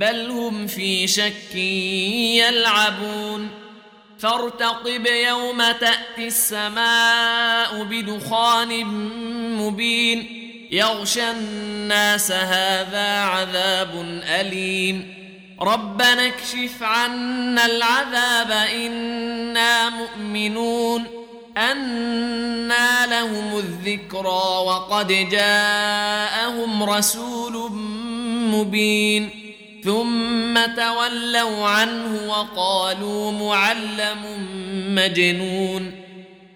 بل هم في شك يلعبون. فارتقب يوم تأتي السماء بدخان مبين. يغشى الناس هذا عذاب أليم. ربنا اكشف عنا العذاب إنا مؤمنون. أنى لهم الذكرى وقد جاءهم رسول مبين. ثم تولوا عنه وقالوا معلم مجنون.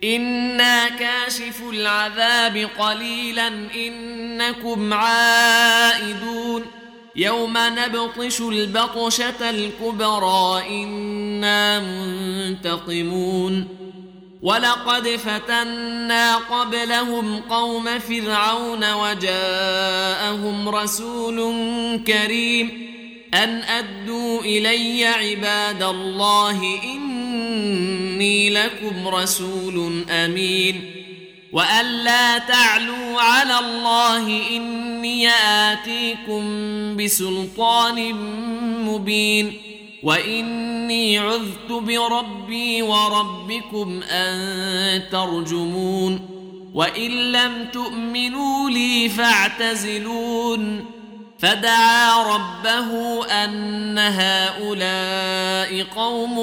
أنا كاشف العذاب قليلا انكم عائدون. يوم نبطش البطشه الكبرى أنا منتقمون. ولقد فتنا قبلهم قوم فرعون وجاءهم رسول كريم. أن أدوا إلي عباد الله إني لكم رسول أمين. وأن لا تعلوا على الله إني آتيكم بسلطان مبين. وإني عذت بربي وربكم أن ترجمون. وإن لم تؤمنوا لي فاعتزلون. فدعا ربه أن هؤلاء قوم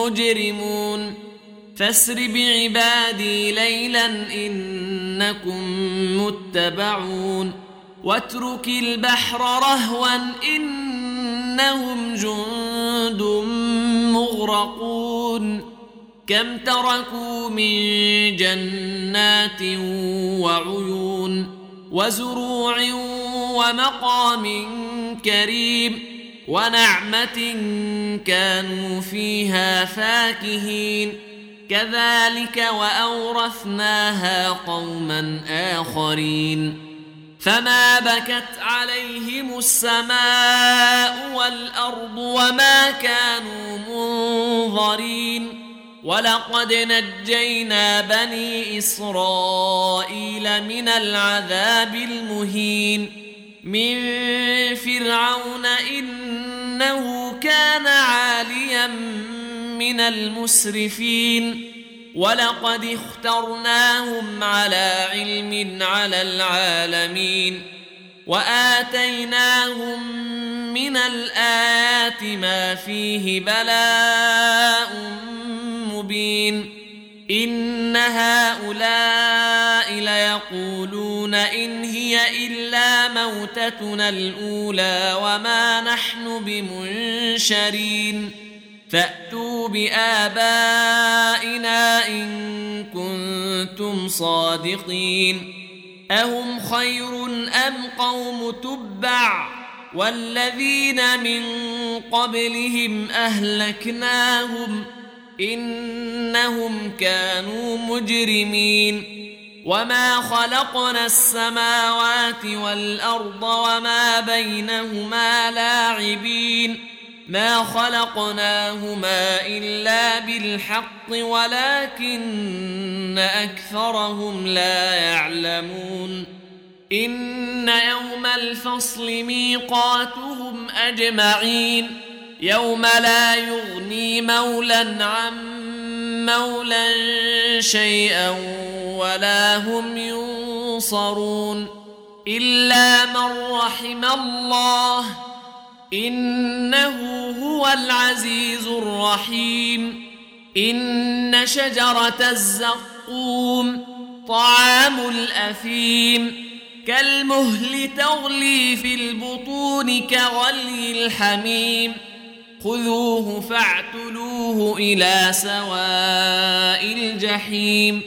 مجرمون. فاسر بعبادي ليلا إنكم متبعون. واترك البحر رهوا إنهم جند مغرقون. كم تركوا من جنات وعيون وزروع ومقام كريم ونعمة كانوا فيها فاكهين. كذلك وأورثناها قوما آخرين. فما بكت عليهم السماء والأرض وما كانوا منظرين. ولقد نجينا بني إسرائيل من العذاب المهين. من فرعون إنه كان عاليا من المسرفين. ولقد اخترناهم على علم على العالمين. وآتيناهم من الآيات ما فيه بلاء مبين. إن هؤلاء ليقولون إن هي موتتنا الأولى وما نحن بمنشرين فأتوا بآبائنا إن كنتم صادقين أهم خير أم قوم تبع والذين من قبلهم أهلكناهم إنهم كانوا مجرمين وما خلقنا السماوات والارض وما بينهما لاعبين ما خلقناهما الا بالحق ولكن اكثرهم لا يعلمون ان يوم الفصل ميقاتهم اجمعين يوم لا يغني مولى عن مولى شيئا ولا هم ينصرون إلا من رحم الله إنه هو العزيز الرحيم إن شجرة الزقوم طعام الأثيم كالمهل تغلي في البطون كغلي الحميم خذوه فاعتلوه إلى سواء الجحيم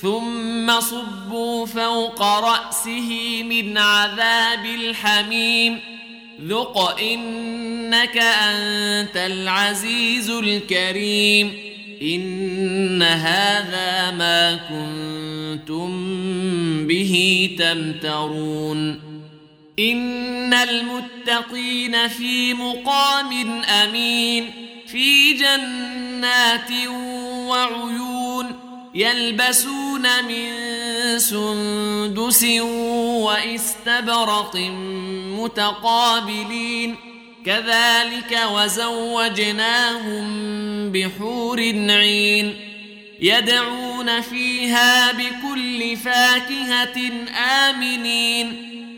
ثم صبوا فوق رأسه من عذاب الحميم. ذق إنك أنت العزيز الكريم. إن هذا ما كنتم به تمترون. ان المتقين في مقام امين في جنات وعيون يلبسون من سندس واستبرق متقابلين كذلك وزوجناهم بحور عين يدعون فيها بكل فاكهه امنين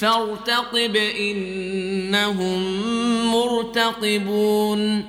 فارتقب إنهم مرتقبون